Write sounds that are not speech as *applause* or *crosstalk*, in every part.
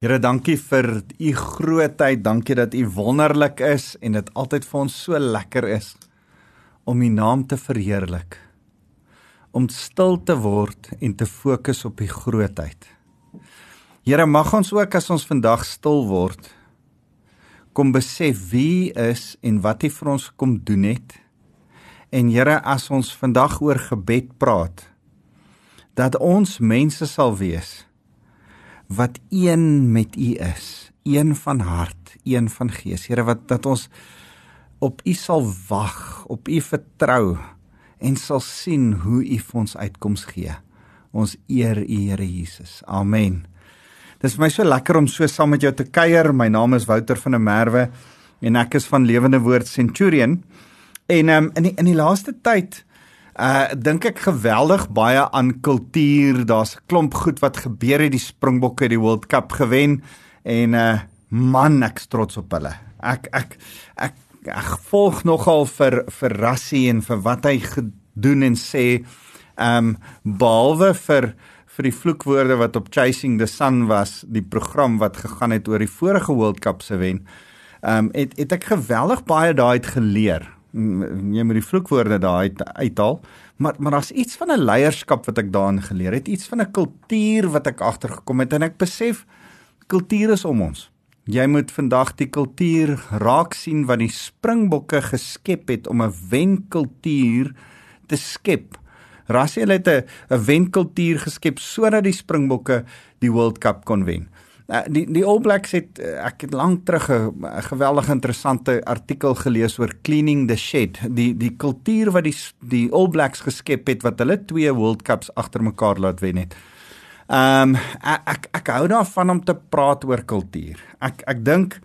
Here, dankie vir u grootheid. Dankie dat u wonderlik is en dit altyd vir ons so lekker is om u naam te verheerlik. Om stil te word en te fokus op u grootheid. Here, mag ons ook as ons vandag stil word kom besef wie is en wat hy vir ons kom doen het. En Here, as ons vandag oor gebed praat, dat ons mense sal wees wat een met U is, een van hart, een van gees. Here wat dat ons op U sal wag, op U vertrou en sal sien hoe U vir ons uitkoms gee. Ons eer U Here Jesus. Amen. Dis vir my so lekker om so saam met jou te kuier. My naam is Wouter van der Merwe en ek is van Lewende Woord Centurion. En um, in die, in die laaste tyd Uh dink ek geweldig baie aan kultuur. Daar's 'n klomp goed wat gebeur het. Die Springbokke het die World Cup gewen en uh man, ek trots op hulle. Ek ek ek ek volg nogal vir vir Rassie en vir wat hy gedoen en sê. Um behalwe vir vir die vloekwoorde wat op Chasing the Sun was, die program wat gegaan het oor die vorige World Cup se wen. Um het het ek geweldig baie daai uit geleer jy moet die vloekwoorde daai uithaal maar maar daar's iets van 'n leierskap wat ek daarin geleer het iets van 'n kultuur wat ek agtergekom het en ek besef kultuur is om ons. Jy moet vandag die kultuur raak sien wat die springbokke geskep het om 'n wenkultuur te skep. Rassie het 'n wenkultuur geskep sodat die springbokke die World Cup kon wen Uh, die die All Blacks het uh, ek het lank terug 'n geweldig interessante artikel gelees oor cleaning the shed. Die die kultuur wat die die All Blacks geskep het wat hulle twee World Cups agter mekaar laat wen het. Ehm um, ek ek hou daarvan om te praat oor kultuur. Ek ek dink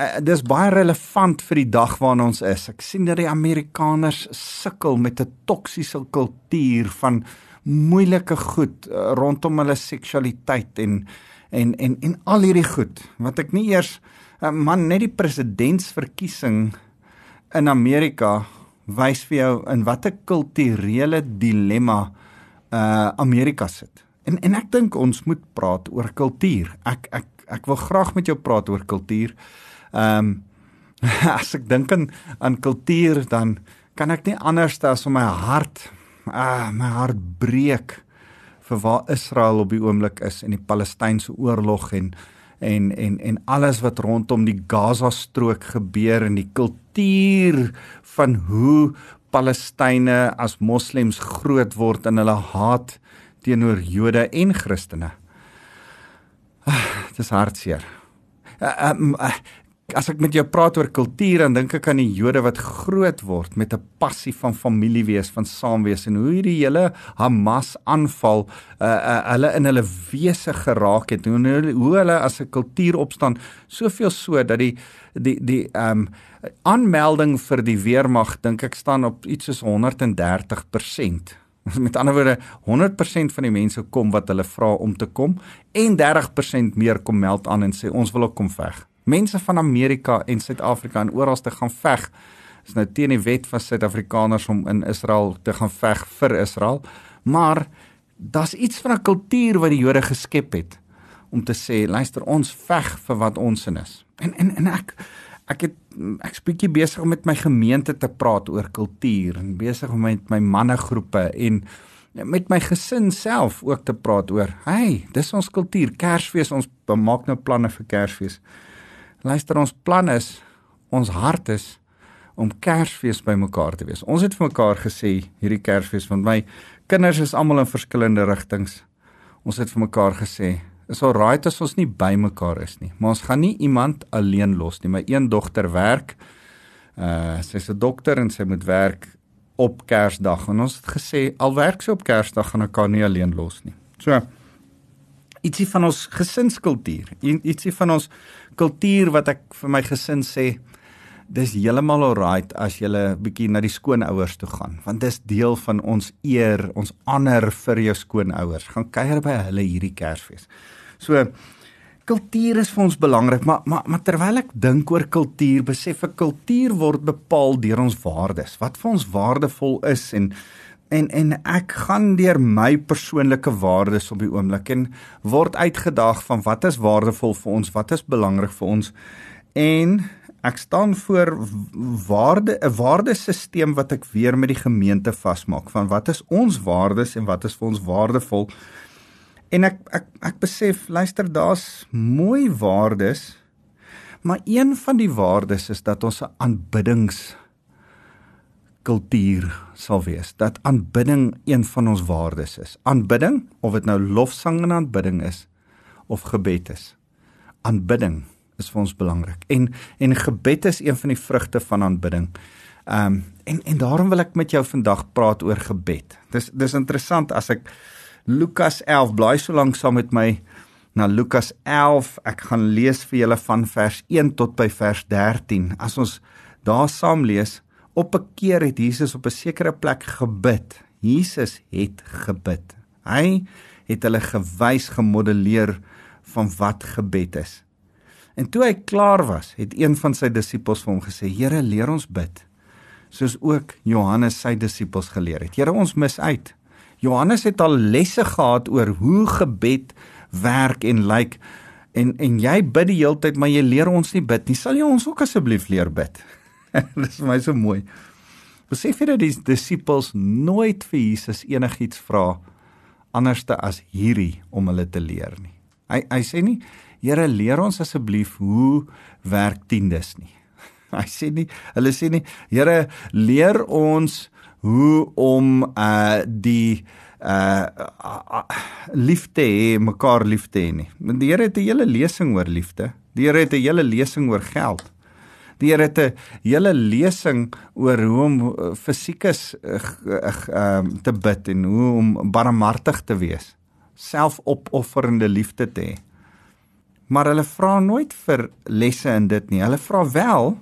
uh, dis baie relevant vir die dag waarin ons is. Ek sien dat die Amerikaners sukkel met 'n toksiese kultuur van moeilike goed uh, rondom hulle seksualiteit en en en en al hierdie goed wat ek nie eers uh, man net die presidentsverkiesing in Amerika wys vir jou in watter kulturele dilemma uh Amerika sit. En en ek dink ons moet praat oor kultuur. Ek ek ek wil graag met jou praat oor kultuur. Ehm um, *laughs* as ek dink aan aan kultuur dan kan ek nie anders as om my hart ah my hart breek vir waar Israel op die oomblik is en die Palestynse oorlog en en en en alles wat rondom die Gaza strook gebeur en die kultuur van hoe Palestynë as moslems groot word in hulle haat teenoor Jode en Christene. Ah, dit is hartseer. Uh, um, uh, as ek met jou praat oor kultuur dan dink ek aan die Jode wat groot word met 'n passie van familie wees, van saam wees en hoe hierdie hele Hamas aanval uh, uh hulle in hulle wese geraak het. Hoe hulle, hoe hulle as 'n kultuur opstaan soveel so dat die die die um aanmelding vir die weermag dink ek staan op iets soos 130%. *laughs* Met ander woorde 100% van die mense kom wat hulle vra om te kom en 30% meer kom meld aan en sê ons wil ook kom veg mense van Amerika en Suid-Afrika en oral te gaan veg. Is nou teen die wet van Suid-Afrikaners om in Israel te gaan veg vir Israel. Maar daar's iets van 'n kultuur wat die Jode geskep het om te sê, luister, ons veg vir wat ons in is. En en en ek ek het ek spiekie besig om met my gemeente te praat oor kultuur en besig om met my mannegroepe en met my gesin self ook te praat oor, hey, dis ons kultuur, Kersfees, ons maak nou planne vir Kersfees. Luister, ons plan is, ons hart is om Kersfees bymekaar te wees. Ons het vir mekaar gesê hierdie Kersfees want my kinders is almal in verskillende rigtings. Ons het vir mekaar gesê, is al right as ons nie bymekaar is nie, maar ons gaan nie iemand alleen los nie. My een dogter werk. Uh sy's 'n dokter en sy moet werk op Kersdag en ons het gesê al werk sy op Kersdag gaan ek haar nie alleen los nie. So ietsie van ons gesinskultuur, ietsie van ons kultuur wat ek vir my gesin sê, dis heeltemal alright as jy 'n bietjie na die skoonouers toe gaan, want dis deel van ons eer, ons ander vir jou skoonouers. Gaan kuier by hulle hierdie Kersfees. So kultuur is vir ons belangrik, maar maar maar terwyl ek dink oor kultuur, besef ek kultuur word bepaal deur ons waardes. Wat vir ons waardevol is en En en ek gaan deur my persoonlike waardes op die oomblik en word uitgedaag van wat is waardevol vir ons, wat is belangrik vir ons. En ek staan voor waarde 'n waardesisteem wat ek weer met die gemeente vasmaak van wat is ons waardes en wat is vir ons waardevol. En ek ek ek besef, luister, daar's mooi waardes, maar een van die waardes is dat ons 'n aanbiddings kultuur sal wees dat aanbidding een van ons waardes is. Aanbidding of dit nou lofsang en aanbidding is of gebed is. Aanbidding is vir ons belangrik. En en gebed is een van die vrugte van aanbidding. Ehm um, en en daarom wil ek met jou vandag praat oor gebed. Dis dis interessant as ek Lukas 11 blaai so lank saam met my na Lukas 11. Ek gaan lees vir julle van vers 1 tot by vers 13. As ons daar saam lees, op 'n keer het Jesus op 'n sekere plek gebid. Jesus het gebid. Hy het hulle gewys gemodelleer van wat gebed is. En toe hy klaar was, het een van sy disippels vir hom gesê: "Here, leer ons bid." Soos ook Johannes sy disippels geleer het. Here, ons mis uit. Johannes het al lesse gehad oor hoe gebed werk en lyk en en jy bid die hele tyd, maar jy leer ons nie bid nie. Sal jy ons ook asseblief leer bid? *laughs* Dit is vir my so mooi. Besef jy dat die disippels nooit vir Jesus enigiets vra anderste as hierdie om hulle te leer nie. Hy hy sê nie Here leer ons asseblief hoe werk tiendes nie. *laughs* Hy sê nie hulle sê nie Here leer ons hoe om uh die uh, uh, uh liefde hê, mekaar liefde hê nie. Want die Here het 'n hele lesing oor liefde. Die Here het 'n hele lesing oor geld. Die Here het 'n hele lesing oor hoe om uh, fisiekes ehm uh, uh, te bid en hoe om barmhartig te wees. Selfopofferende liefde te hê. Maar hulle vra nooit vir lesse in dit nie. Hulle vra wel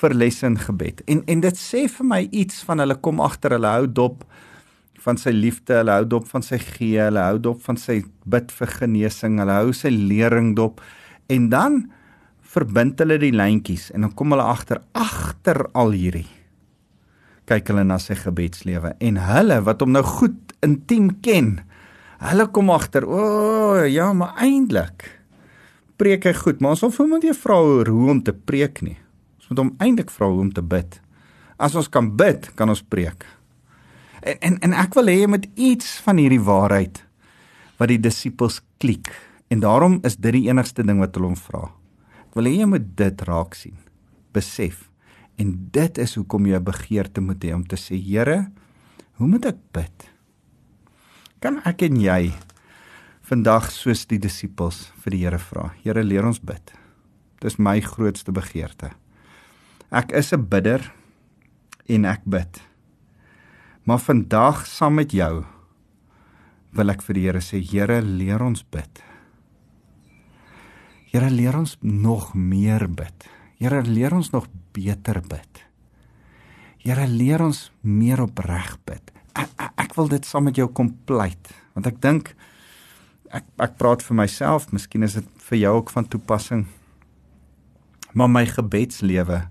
vir lesse in gebed. En en dit sê vir my iets van hulle kom agter hulle hou dop van sy liefde, hulle hou dop van sy gee, hulle hou dop van sy bid vir genesing, hulle hou sy lering dop. En dan verbind hulle die lyntjies en dan kom hulle agter agter al hierdie. Kyk hulle na sy gebedslewe en hulle wat hom nou goed intiem ken hulle kom agter o oh, ja maar eintlik preek hy goed maar ons hoef hom nie vra hoe om te preek nie. Ons moet hom eintlik vra hoe om te bid. As ons kan bid kan ons preek. En en, en ek wil hê jy moet iets van hierdie waarheid wat die disippels klik en daarom is dit die enigste ding wat hulle hom vra wil jy moet dit raak sien. Besef. En dit is hoekom jy 'n begeerte moet hê om te sê, Here, hoe moet ek bid? Kan ek en jy vandag soos die disippels vir die Here vra? Here, leer ons bid. Dis my grootste begeerte. Ek is 'n bidder en ek bid. Maar vandag saam met jou wil ek vir die Here sê, Here, leer ons bid. Here leer ons nog meer bid. Here leer ons nog beter bid. Here leer ons meer opreg bid. Ek, ek, ek wil dit saam met jou kom pleit want ek dink ek ek praat vir myself, miskien is dit vir jou ook van toepassing. Maar my gebedslewe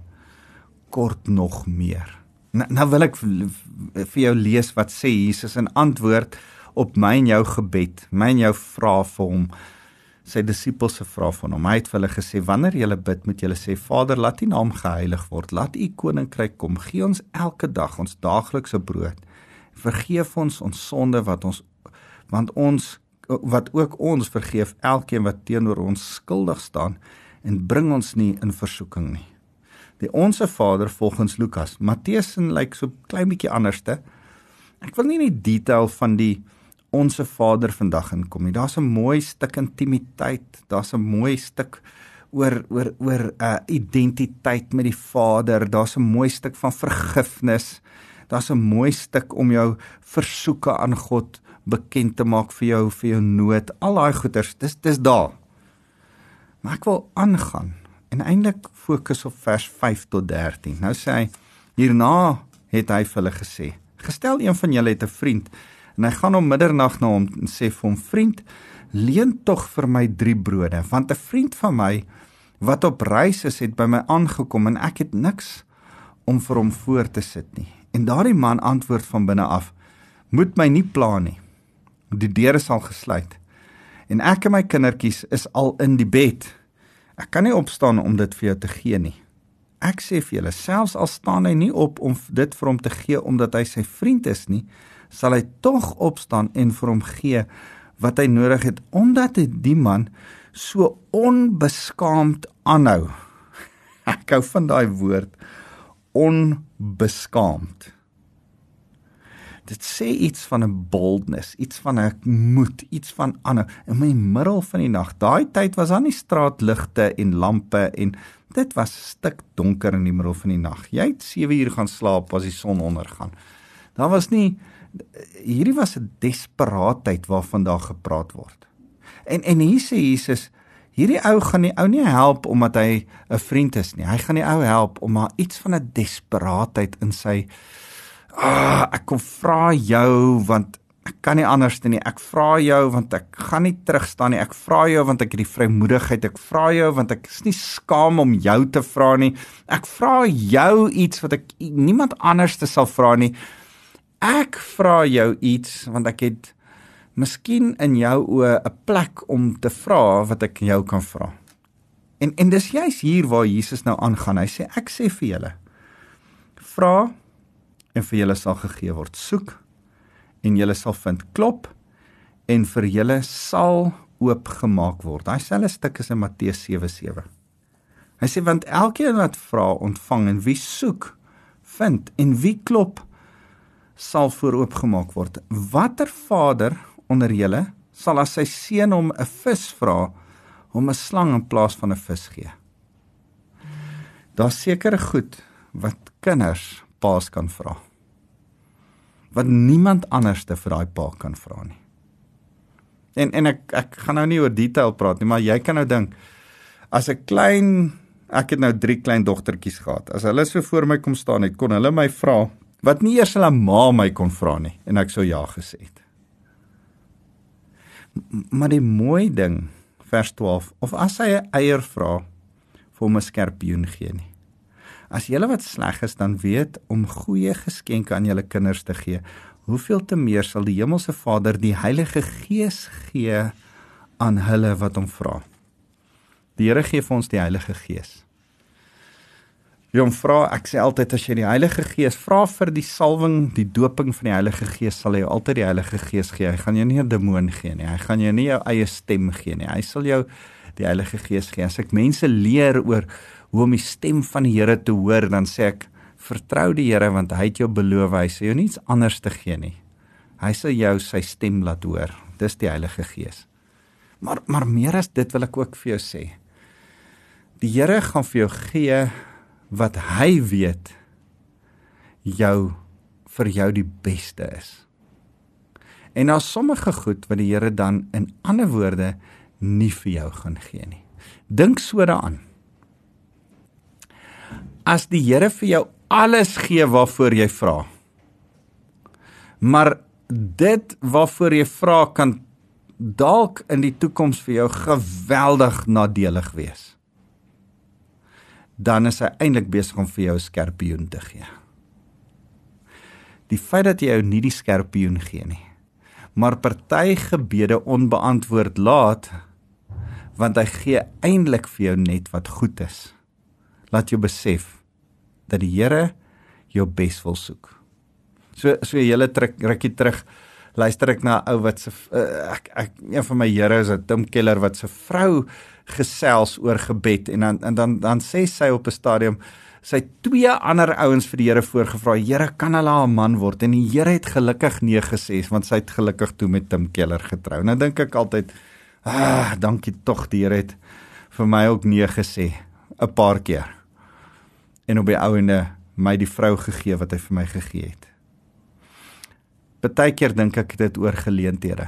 kort nog meer. Nou, nou wil ek vir jou lees wat sê Jesus in antwoord op my en jou gebed, my en jou vra vir hom sy disippels se vraag van hom. Hy het vir hulle gesê: "Wanneer julle bid, moet julle sê: Vader, laat U naam geheilig word. Laat U koninkryk kom. Gee ons elke dag ons daaglikse brood. Vergeef ons ons sonde wat ons want ons wat ook ons vergeef elkeen wat teenoor ons skuldig staan en bring ons nie in versoeking nie." Die onsse Vader volgens Lukas. Matteus lyk like so klein bietjie anderste. Ek wil nie in die detail van die onsse Vader vandag inkom nie. Daar's 'n mooi stuk intimiteit, daar's 'n mooi stuk oor oor oor 'n uh, identiteit met die Vader. Daar's 'n mooi stuk van vergifnis. Daar's 'n mooi stuk om jou versoeke aan God bekend te maak vir jou vir jou nood. Al daai goeters, dis dis daar. Maar ek wil aangaan en eintlik fokus op vers 5 tot 13. Nou sê hy hierna het hy vir hulle gesê: "Gestel een van julle het 'n vriend en hy gaan om middernag na hom en sê vir hom vriend leen tog vir my 3 brode want 'n vriend van my wat op reis is het by my aangekom en ek het niks om vir hom voor te sit nie en daardie man antwoord van binne af moet my nie pla nie. Die deure sal gesluit. En ek en my kindertjies is al in die bed. Ek kan nie opstaan om dit vir jou te gee nie. Ek sê vir julle, selfs al staan hy nie op om dit vir hom te gee omdat hy sy vriend is nie, sal hy tog opstaan en vir hom gee wat hy nodig het omdat hy die man so onbeskaamd aanhou. *laughs* Ek hou van daai woord onbeskaamd. Dit sê iets van 'n boldness, iets van 'n moed, iets van aanhou in my middel van die nag. Daai tyd was daar nie straatligte en lampe en dit was stik donker in die middel van die nag. Jy het 7 uur gaan slaap as die son ondergaan. Daar was nie hierdie was 'n desperaatheid waarvan daar gepraat word. En en hier sê Jesus Hierdie ou gaan die ou nie help omdat hy 'n vriend is nie. Hy gaan die ou help om maar iets van 'n desperaatheid in sy ah, ek kom vra jou want ek kan nie anders doen nie. Ek vra jou want ek gaan nie terugstaan nie. Ek vra jou want ek het die vrymoedigheid. Ek vra jou want ek is nie skaam om jou te vra nie. Ek vra jou iets wat ek niemand anders te sal vra nie. Ek vra jou iets want ek het miskien in jou oë 'n plek om te vra wat ek jou kan vra. En en dis juist hier waar Jesus nou aangaan. Hy sê ek sê vir julle vra en vir julle sal gegee word. Soek en julle sal vind. Klop en vir julle sal oopgemaak word. Daai selfe stuk is in Matteus 7:7. Hy sê want elkeen wat vra, ontvang en wie soek, vind en wie klop sal vooroopgemaak word. Watter vader onder julle sal as sy seun hom 'n vis vra, hom 'n slang in plaas van 'n vis gee? Daar's sekere goed wat kinders paas kan vra. Wat niemand anders te vir daai pa kan vra nie. En en ek ek gaan nou nie oor detail praat nie, maar jy kan nou dink as 'n klein ek het nou 3 klein dogtertjies gehad. As hulle so voor my kom staan het, kon hulle my vra wat nie eers hulle ma my kon vra nie en ek sou ja gesê het. Maar die mooi ding vers 12 of as hy 'n eier vra vir hom 'n skerpioen gee nie. As julle wat sleg is dan weet om goeie geskenke aan julle kinders te gee, hoeveel te meer sal die hemelse Vader die Heilige Gees gee aan hulle wat hom vra. Die Here gee vir ons die Heilige Gees. Jy hom vra, ek sê altyd as jy die Heilige Gees vra vir die salwing, die doping van die Heilige Gees, sal hy jou altyd die Heilige Gees gee. Hy gaan jou nie 'n demoon gee nie. Hy gaan jou nie jou eie stem gee nie. Hy sal jou die Heilige Gees gee. As ek mense leer oor hoe om die stem van die Here te hoor, dan sê ek vertrou die Here want hy het jou beloof hy sal jou niets anders te gee nie. Hy sal jou sy stem laat hoor. Dis die Heilige Gees. Maar maar meer as dit wil ek ook vir jou sê. Die Here gaan vir jou gee wat hy weet jou vir jou die beste is. En daar's sommige goed wat die Here dan in ander woorde nie vir jou gaan gee nie. Dink so daaraan. As die Here vir jou alles gee waarvoor jy vra. Maar dit waarvoor jy vra kan dalk in die toekoms vir jou geweldig nadelig wees dan is hy eintlik besig om vir jou 'n skerpioen te gee. Die feit dat jy jou nie die skerpioen gee nie, maar party gebede onbeantwoord laat want hy gee eintlik vir jou net wat goed is. Laat jou besef dat die Here jou bes wil soek. So so jy hele trek rukkie terug luister ek na 'n ou wat se uh, ek ek een van my Here is 'n Tim Keller wat se vrou gesels oor gebed en dan en dan dan sê sy op 'n stadium sy twee ander ouens vir die Here voorgevra Here kan hulle haar man word en die Here het gelukkig nee gesê want sy het gelukkig toe met Tim Keller getrou. Nou dink ek altyd ah dankie tog die Here het vir my ook nee gesê 'n paar keer. En op die ouende my die vrou gegee wat hy vir my gegee het. Partykeer dink ek dit oor geleenthede.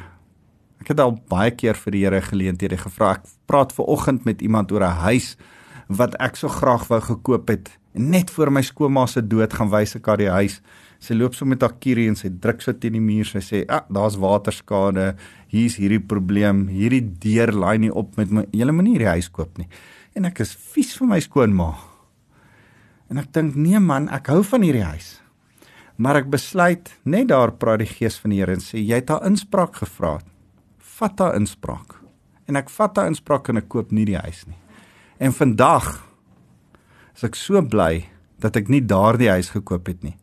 Ek het al baie keer vir die Here geleenthede gevra. Ek praat ver oggend met iemand oor 'n huis wat ek so graag wou gekoop het. Net voor my skoonma se dood gaan wys ek haar die huis. Sy loop so met haar kierie en sy druk so teen die muur. Sy sê, "Ag, ah, daar's waterskade. Hier's hierdie probleem. Hierdie deur laai nie op met my. Julle moenie hierdie huis koop nie." En ek is vies vir my skoonma. En ek dink, "Nee man, ek hou van hierdie huis." Maar ek besluit net daar praat die gees van die Here en sê jy het haar inspraak gevra. Vat haar inspraak. En ek vat haar inspraak en ek koop nie die huis nie. En vandag is ek so bly dat ek nie daardie huis gekoop het nie.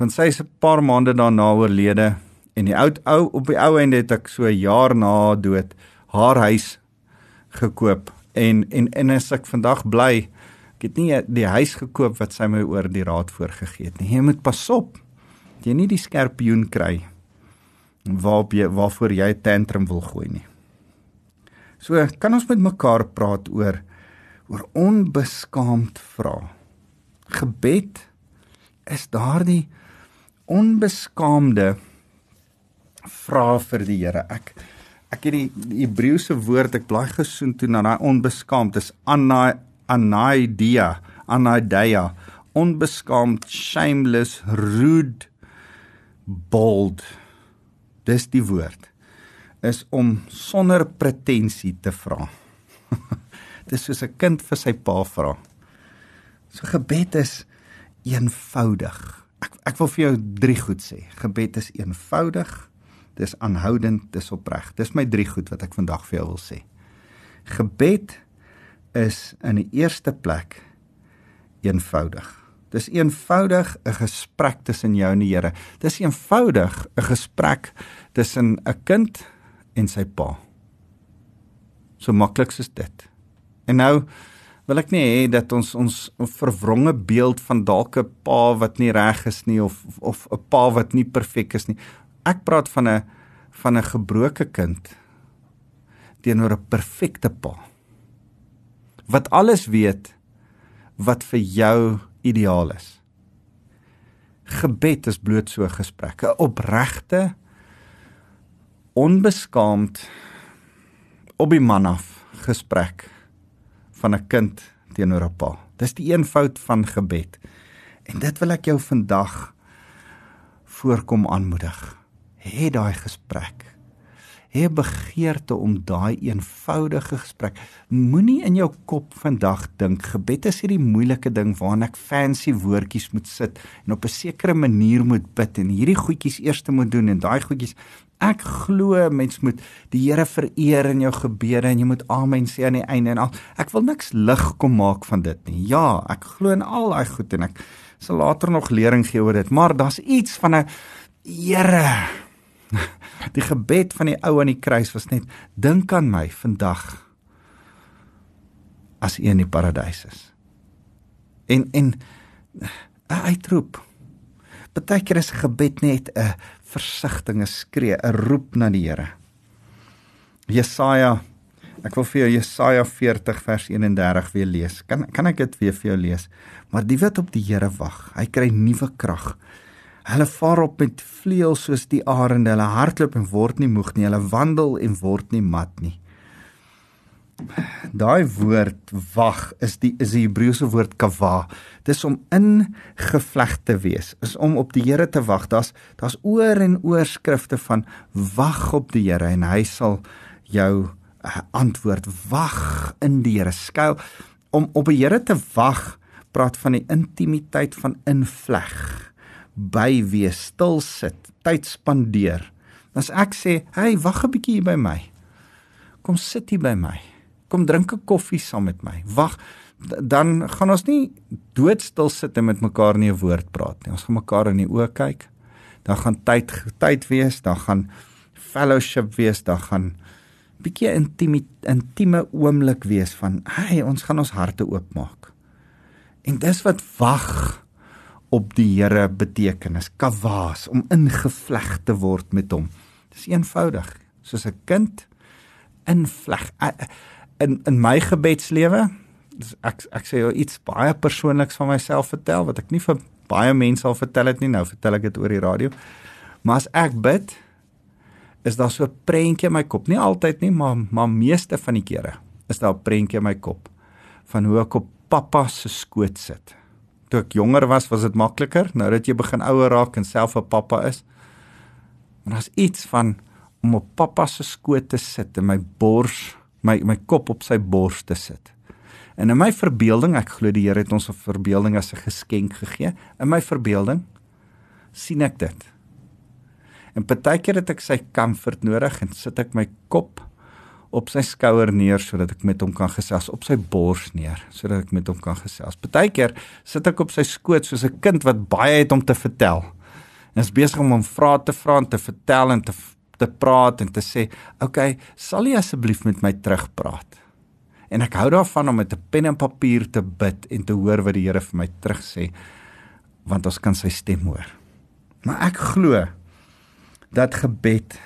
Want sy is 'n paar maande daarna oorlede en die ou ou op die ou einde het ek so 'n jaar na dood haar huis gekoop en en en as ek vandag bly Ek het nie die huis gekoop wat sy my oor die raad voorgegee het nie. Jy moet pas op. Jy nie die skerpioen kry waarop jy waarvoor jy tantrum wil gooi nie. So, kan ons met mekaar praat oor oor onbeskaamd vra. Gebed is daardie onbeskaamde vra vir die Here. Ek ek het die Hebreëse woord ek blaai gesoen toe na daai onbeskaamd is anna anaidia, anaidia, onbeskaamd, shameless, rude, bold. Dis die woord is om sonder pretensie te vra. *laughs* Dis soos 'n kind vir sy pa vra. So gebed is eenvoudig. Ek ek wil vir jou drie goed sê. Gebed is eenvoudig. Dis aanhoudend, dis opreg. Dis my drie goed wat ek vandag vir jou wil sê. Gebed is in die eerste plek eenvoudig. Dis eenvoudig 'n gesprek tussen jou en die Here. Dis eenvoudig 'n gesprek tussen 'n kind en sy pa. So maklik soos dit. En nou wil ek nie hê dat ons ons verwronge beeld van dalk 'n pa wat nie reg is nie of of 'n pa wat nie perfek is nie. Ek praat van 'n van 'n gebroke kind teenoor 'n perfekte pa wat alles weet wat vir jou ideaal is. Gebed is bloot so 'n gesprek, 'n opregte onbeskaamd op die man af gesprek van 'n kind teenoor 'n pa. Dis die eenvoud van gebed. En dit wil ek jou vandag voorkom aanmoedig. Hê daai gesprek hê begeerte om daai eenvoudige gesprek. Moenie in jou kop vandag dink gebed is hierdie moeilike ding waarna ek fancy woordjies moet sit en op 'n sekere manier moet bid en hierdie goedjies eers moet doen en daai goedjies Ek glo mens moet die Here vereer in jou gebede en jy moet amen sê aan die einde en al. Ek wil niks lig kom maak van dit nie. Ja, ek glo in al daai goed en ek sal later nog lering gee oor dit, maar daar's iets van 'n Here *laughs* Die gebed van die ou aan die kruis was net dink aan my vandag as u in die paradys is. En en 'n uitroep. Partykeer is gebed net 'n versigtige skree, 'n roep na die Here. Jesaja Ek wil vir jou Jesaja 40 vers 31 weer lees. Kan kan ek dit weer vir jou lees? Maar die wat op die Here wag, hy kry nuwe krag. Hulle vaar op met vleuels soos die arende. Hulle hardloop en word nie moeg nie. Hulle wandel en word nie mat nie. Daai woord wag is die is die Hebreëse woord kava. Dis om ingevleg te wees, is om op die Here te wag. Daar's daar's oor en oor skrifte van wag op die Here en hy sal jou uh, antwoord. Wag in die Here. Skuil om op die Here te wag praat van die intimiteit van invleg by wees, stil sit, tyd spandeer. As ek sê, "Hey, wag 'n bietjie hier by my. Kom sit hier by my. Kom drink 'n koffie saam met my." Wag, dan gaan ons nie doodstil sit en met mekaar nie 'n woord praat nie. Ons gaan mekaar in die oë kyk. Dan gaan tyd tyd wees, dan gaan fellowship wees, dan gaan bietjie intieme intieme oomblik wees van, "Hey, ons gaan ons harte oopmaak." En dis wat wag op die Here beteken is kawas om ingevleg te word met hom. Dis eenvoudig, soos 'n kind invleg in in my gebedslewe. Ek ek sê jou iets baie persoonliks van myself vertel wat ek nie vir baie mense al vertel het nie. Nou vertel ek dit oor die radio. Maar as ek bid, is daar so 'n prentjie in my kop. Nie altyd nie, maar maar meeste van die kere is daar 'n prentjie in my kop van hoe ek op pappa se skoot sit toe ek jonger was, was dit makliker. Nou dat jy begin ouer raak en self 'n pappa is. Maar daar's iets van om op pappa se skoot te sit en my bors, my my kop op sy bors te sit. En in my verbeelding, ek glo die Here het ons 'n verbeelding as 'n geskenk gegee. In my verbeelding sien ek dit. En partykeer het ek sy comfort nodig en sit ek my kop op sy skouer neer sodat ek met hom kan gesels, op sy bors neer sodat ek met hom kan gesels. Partykeer sit ek op sy skoot soos 'n kind wat baie het om te vertel. En is besig om hom vrae te vra en te vertel en te te praat en te sê, "Oké, okay, sal jy asseblief met my terugpraat?" En ek hou daarvan om met 'n pen en papier te bid en te hoor wat die Here vir my terugsê, want ons kan sy stem hoor. Maar ek glo dat gebed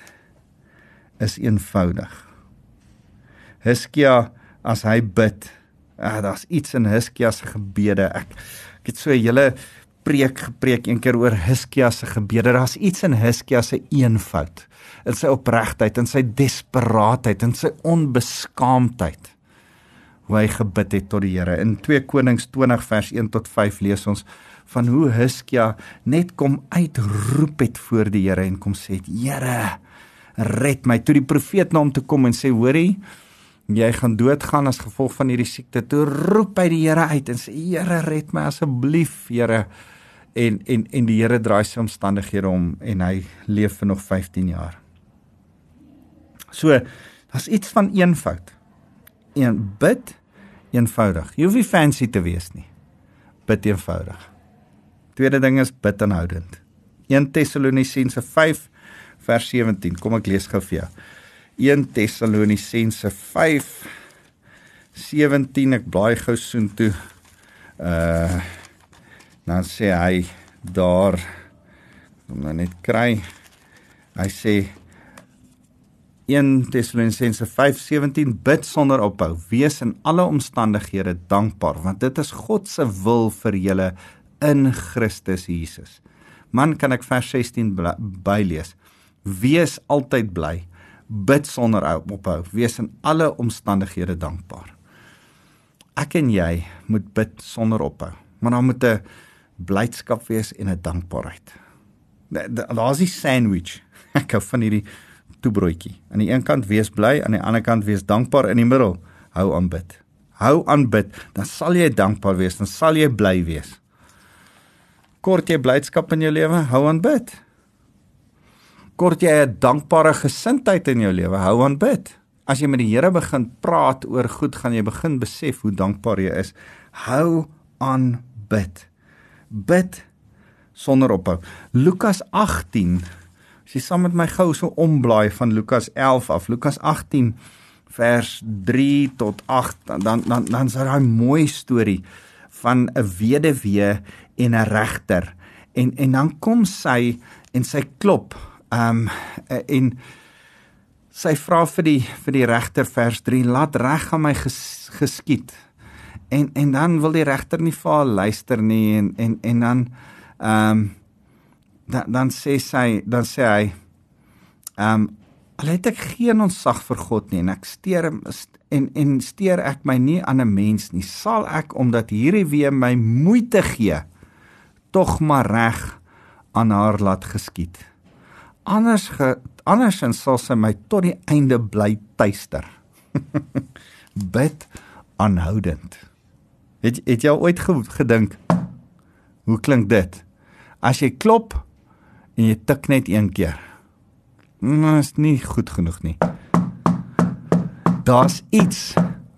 is eenvoudig. Hiskia as hy bid, ah, daar's iets in Hiskia se gebede. Ek ek het so 'n hele preek gepreek een keer oor Hiskia se gebede. Daar's iets in Hiskia se eenvoud, in sy opregtheid, in sy desperaatheid, in sy onbeskaamdheid. Hoe hy gebid het tot die Here. In 2 Konings 20 vers 1 tot 5 lees ons van hoe Hiskia net kom uitroep het voor die Here en kom sê Here red my toe die profeet na hom toe kom en sê hoorie jy gaan doodgaan as gevolg van hierdie siekte. Toe roep hy die Here uit en sê Here red my asseblief Here. En en en die Here draai sy omstandighede om en hy leef vir nog 15 jaar. So daar's iets van eenvoud. Een bid eenvoudig. Jy hoef nie fancy te wees nie. Bid eenvoudig. Tweede ding is bid aanhoudend. 1 Tessalonisense 5 vers 17. Kom ek lees gou vir jou. 1 Tessalonisense 5 17 ek blaai gou soontoe. Uh dan sê hy daar om nou net kry. Hy sê 1 Tessalonisense 5:17 bid sonder ophou. Wees in alle omstandighede dankbaar want dit is God se wil vir julle in Christus Jesus. Man kan ek vers 16 bylees. Wees altyd bly. Bid sonder ophou. Wees in alle omstandighede dankbaar. Ek en jy moet bid sonder ophou. Maar dan moet 'n blydskap wees en 'n dankbaarheid. Daar's 'n sandwich. *laughs* Ek hou van hierdie toebroodjie. Aan die een kant wees bly, aan die ander kant wees dankbaar in die middel. Hou aan bid. Hou aan bid, dan sal jy dankbaar wees, dan sal jy bly wees kort jy blydskap in jou lewe, hou aan bid. Kort jy 'n dankbare gesindheid in jou lewe, hou aan bid. As jy met die Here begin praat oor goed, gaan jy begin besef hoe dankbaar jy is. Hou aan bid. Bid sonder ophou. Lukas 18. As jy saam met my gou so omblaai van Lukas 11 af, Lukas 18 vers 3 tot 8, dan dan dan is daar 'n mooi storie van 'n weduwee en 'n regter. En en dan kom sy en sy klop. Ehm um, en sy vra vir die vir die regter vers 3 laat reg aan my ges, geskied. En en dan wil die regter nie vir haar luister nie en en en dan ehm um, dan dan sê sy dan sê hy ehm um, al het ek geen onsag vir God nie en ek steur en en steur ek my nie aan 'n mens nie sal ek omdat hierdie weer my moeite gee tog maar reg aan haar laat geskied. Anders ge, andersins sal sy my tot die einde bly tuister. *laughs* Bid aanhoudend. Het het jy ooit gedink hoe klink dit? As jy klop en jy tik net een keer. Dit nou, is nie goed genoeg nie. Daar's iets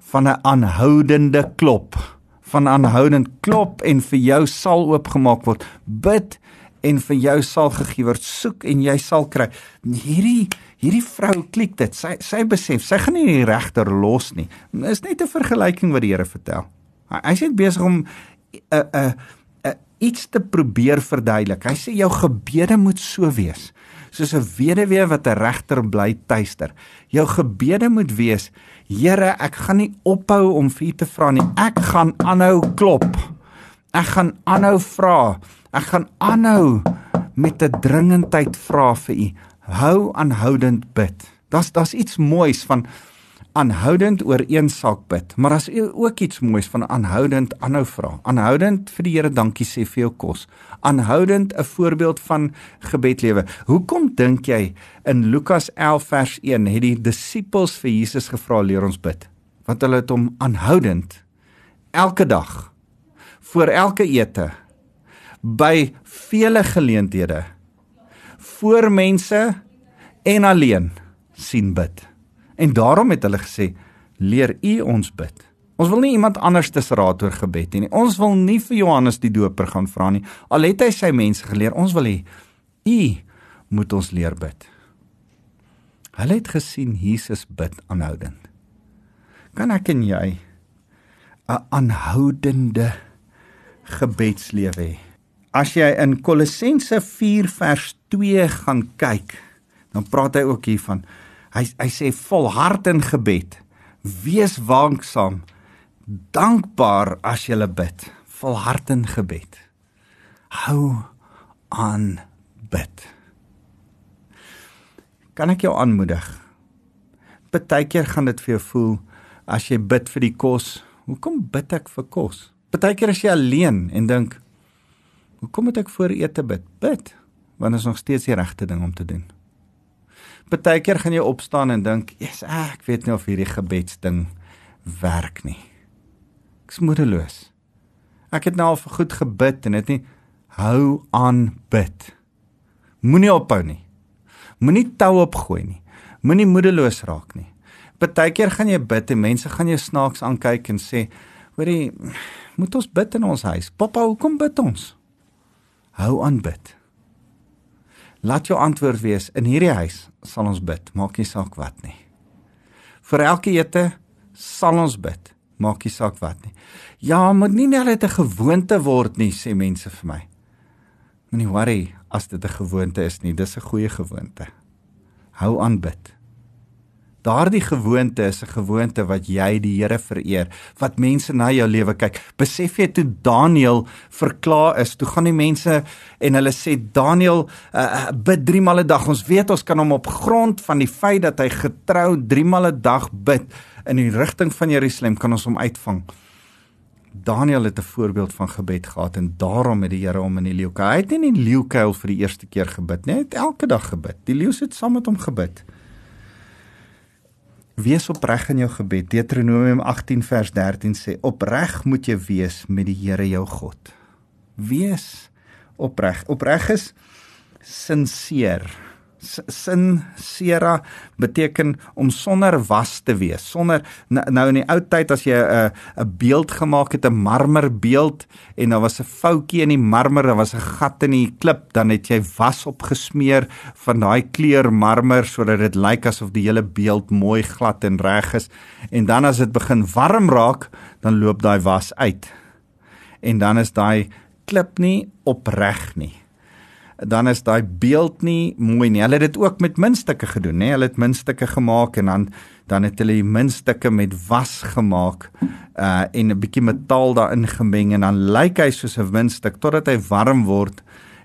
van 'n aanhoudende klop van aanhoudend klop en vir jou sal oopgemaak word. Bid en vir jou sal gegee word. Soek en jy sal kry. Hierdie hierdie vrou klik dit. Sy sy besef, sy gaan nie die regter los nie. Is net 'n vergelyking wat die Here vertel. Hy sê besig om 'n uh, 'n uh, uh, iets te probeer verduidelik. Hy sê jou gebede moet so wees soos 'n weduwee wat 'n regter bly tuister. Jou gebede moet wees: Here, ek gaan nie ophou om vir U te vra nie. Ek gaan aanhou klop. Ek gaan aanhou vra. Ek gaan aanhou met 'n dringendheid vra vir U. Hou aanhoudend bid. Das das iets moois van aanhoudend oor een saak bid, maar as jy ook iets moois van aanhoudend aanhou vra. Aanhoudend vir die Here dankie sê vir jou kos. Aanhoudend 'n voorbeeld van gebedlewe. Hoekom dink jy in Lukas 11 vers 1 het die disippels vir Jesus gevra leer ons bid? Want hulle het hom aanhoudend elke dag voor elke ete by vele geleenthede voor mense en alleen sien bid. En daarom het hulle gesê leer u ons bid. Ons wil nie iemand anders te raad oor gebed hê nie. Ons wil nie vir Johannes die Doper gaan vra nie. Al het hy sy mense geleer, ons wil hê u moet ons leer bid. Hulle het gesien Jesus bid aanhoudend. Kan ek en jy 'n aanhoudende gebedslewe hê? As jy in Kolossense 4 vers 2 gaan kyk, dan praat hy ook hiervan. Hy hy sê volhard in gebed. Wees waaksaam dankbaar as jy bid, volhard in gebed. Hou aan bid. Kan ek jou aanmoedig? Partykeer gaan dit vir jou voel as jy bid vir die kos. Hoekom bid ek vir kos? Partykeer as jy alleen en dink, hoekom moet ek voor ete bid? Bid, want dit is nog steeds die regte ding om te doen. Partykeer gaan jy opstaan en dink, "Jesus, ek weet nie of hierdie gebedsding werk nie." Ek's moedeloos. Ek het nou al vir goed gebid en dit nie hou aan bid. Moenie ophou nie. Moenie tou opgooi nie. Moenie moedeloos raak nie. Partykeer gaan jy bid en mense gaan jou snaaks aankyk en sê, "Hoorie, moet ons bid in ons huis? Pappa, hoekom bid ons?" Hou aan bid. Laat jou antwoord wees, in hierdie huis sal ons bid, maak nie saak wat nie. Vir elke ete sal ons bid maak nie saak wat nie. Ja, moet nie net 'n gewoonte word nie, sê mense vir my. Moenie worry as dit 'n gewoonte is nie, dis 'n goeie gewoonte. Hou aan bid. Daardie gewoonte is 'n gewoonte wat jy die Here vereer, wat mense na jou lewe kyk. Besef jy toe Daniël verklaar is, toe gaan die mense en hulle sê Daniël uh, bid 3 maal 'n dag. Ons weet ons kan hom op grond van die feit dat hy getrou 3 maal 'n dag bid in die rigting van Jerusalem kan ons hom uitvang. Daniel het 'n voorbeeld van gebed gehad en daarom het die Here hom in die leeukuil. Hy het nie in die leeukuil vir die eerste keer gebid nie, hy het elke dag gebid. Die leeu het saam met hom gebid. Wees opreg in jou gebed. Deuteronomium 18 vers 13 sê: "Opreg moet jy wees met die Here jou God." Wees opreg. Opreg is sinseer sin sera beteken om sonder was te wees. Sonder nou in die ou tyd as jy 'n 'n beeld gemaak het 'n marmerbeeld en daar was 'n foutjie in die marmer daar was 'n gat in die klip dan het jy was opgesmeer van daai kleur marmer sodat dit lyk asof die hele beeld mooi glad en reg is. En dan as dit begin warm raak dan loop daai was uit. En dan is daai klip nie opreg nie dan is daai beeld nie mooi nie. Hulle het dit ook met muntstukke gedoen, nê? Hulle het muntstukke gemaak en dan dan het hulle die muntstukke met was gemaak uh en 'n bietjie metaal daarin gemeng en dan lyk hy soos 'n muntstuk totdat hy warm word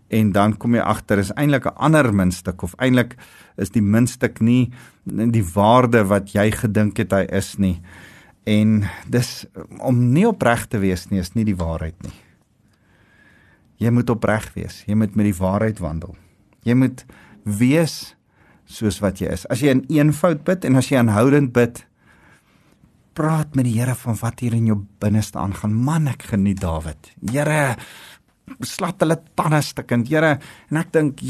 en dan kom jy agter is eintlik 'n ander muntstuk of eintlik is die muntstuk nie die waarde wat jy gedink het hy is nie. En dis om nie opreg te wees nie is nie die waarheid nie. Jy moet opreg wees. Jy moet met die waarheid wandel. Jy moet wees soos wat jy is. As jy in eenvoud bid en as jy aanhoudend bid, praat met die Here van wat hier in jou binneste aangaan. Man, ek geniet Dawid. Here, slat hulle tande stukkend. Here, en ek dink,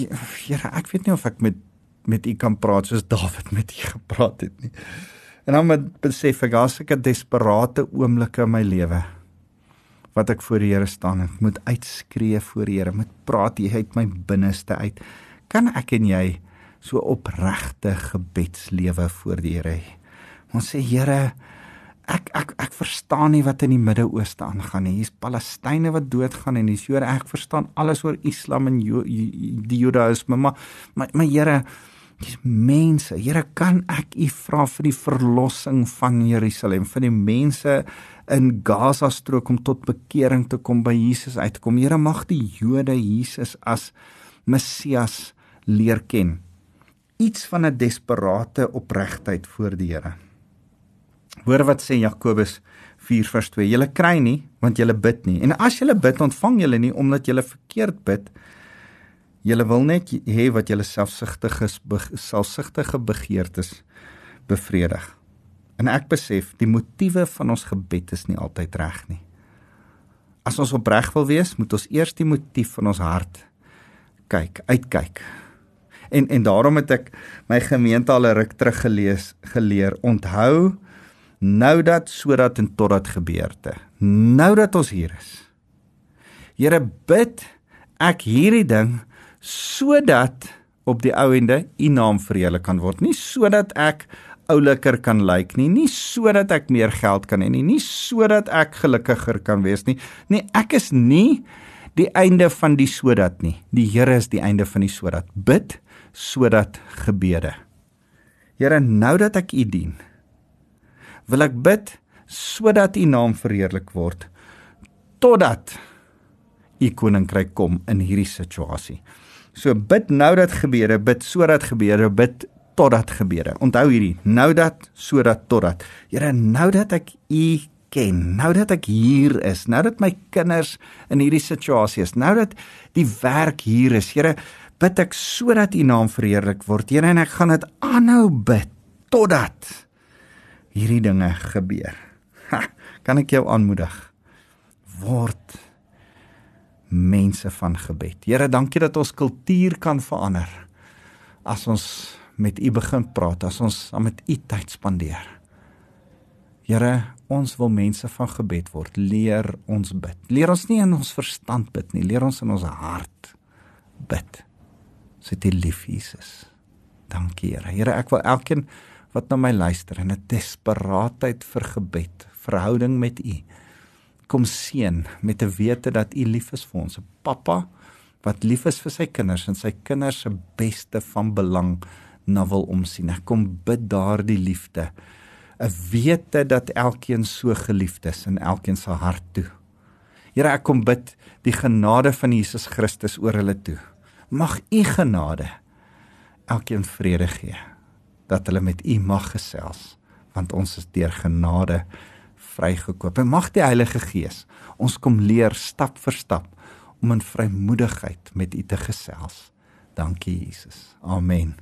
Here, ek weet nie of ek met met U kan praat soos Dawid met U gepraat het nie. En dan met besef ek, daar's 'n desperate oomblikke in my lewe wat ek voor die Here staan en moet uitskree voor die Here, moet praat hier uit my binneste uit. Kan ek en jy so opregte gebedslewe voor die Here hê? Ons sê Here, ek ek ek verstaan nie wat in die Midde-Ooste aangaan nie. Hier's Palestynë wat doodgaan en hier's Jode. Ek verstaan alles oor Islam en jo, die Judaïsme, maar maar, maar Here, dis mense. Here, kan ek U vra vir die verlossing van Jerusalem, vir die mense in Gaza strook om tot bekering te kom by Jesus uitkom. Here mag die Jode Jesus as Messias leer ken. Iets van 'n desperate opregtheid voor die Here. Hoor wat sê Jakobus 4:2. Julle kry nie want julle bid nie. En as julle bid, ontvang julle nie omdat julle verkeerd bid. Julle wil net hê wat julle selfsugtige selfsugtige begeertes bevredig. En ek besef die motiewe van ons gebed is nie altyd reg nie. as ons opreg wil wees, moet ons eers die motief van ons hart kyk, uitkyk. En en daarom het ek my gemeente al 'n ruk terug gelees geleer. Onthou nou dat sodat en totdat gebeurte. Nou dat ons hier is. Here bid ek hierdie ding sodat op die ou ende u naam verheerlik kan word. Nie sodat ek ouliker kan lyk nie, nie sodat ek meer geld kan hê nie, nie sodat ek gelukkiger kan wees nie. Nee, ek is nie die einde van die sodat nie. Die Here is die einde van die sodat. Bid sodat gebede. Here, nou dat ek U dien, wil ek bid sodat U naam verheerlik word totdat U koninkryk kom in hierdie situasie. So bid nou dat gebede, bid sodat gebede, bid totdat gebede. Onthou hierdie, nou dat sodat totdat. Here, nou dat ek U ken, nou dat ek hier is, nou dat my kinders in hierdie situasie is, nou dat die werk hier is. Here, bid ek sodat U naam verheerlik word. Here, en ek gaan dit aanhou bid totdat hierdie dinge gebeur. Ha, kan ek jou aanmoedig? Word mense van gebed. Here, dankie dat ons kultuur kan verander. As ons met U begin praat, as ons saam met U tyd spandeer. Here, ons wil mense van gebed word. Leer ons bid. Leer ons nie in ons verstand bid nie, leer ons in ons hart bid. Sit U lief, Jesus. Dankie, Here. Here, ek wil elkeen wat na my luister in 'n desperaatheid vir gebed, verhouding met U kom seën met 'n wete dat U lief is vir ons, 'n pappa wat lief is vir sy kinders en sy kinders se beste van belang na wil omsien. Ek kom bid daardie liefde. 'n Wete dat elkeen so geliefd is in elkeen se hart toe. Here, ek kom bid die genade van Jesus Christus oor hulle toe. Mag U genade elkeen vrede gee dat hulle met U mag gesels want ons is deur genade vrygekoop. En mag die Heilige Gees ons kom leer stap vir stap om in vrymoedigheid met U te gesels. Dankie Jesus. Amen.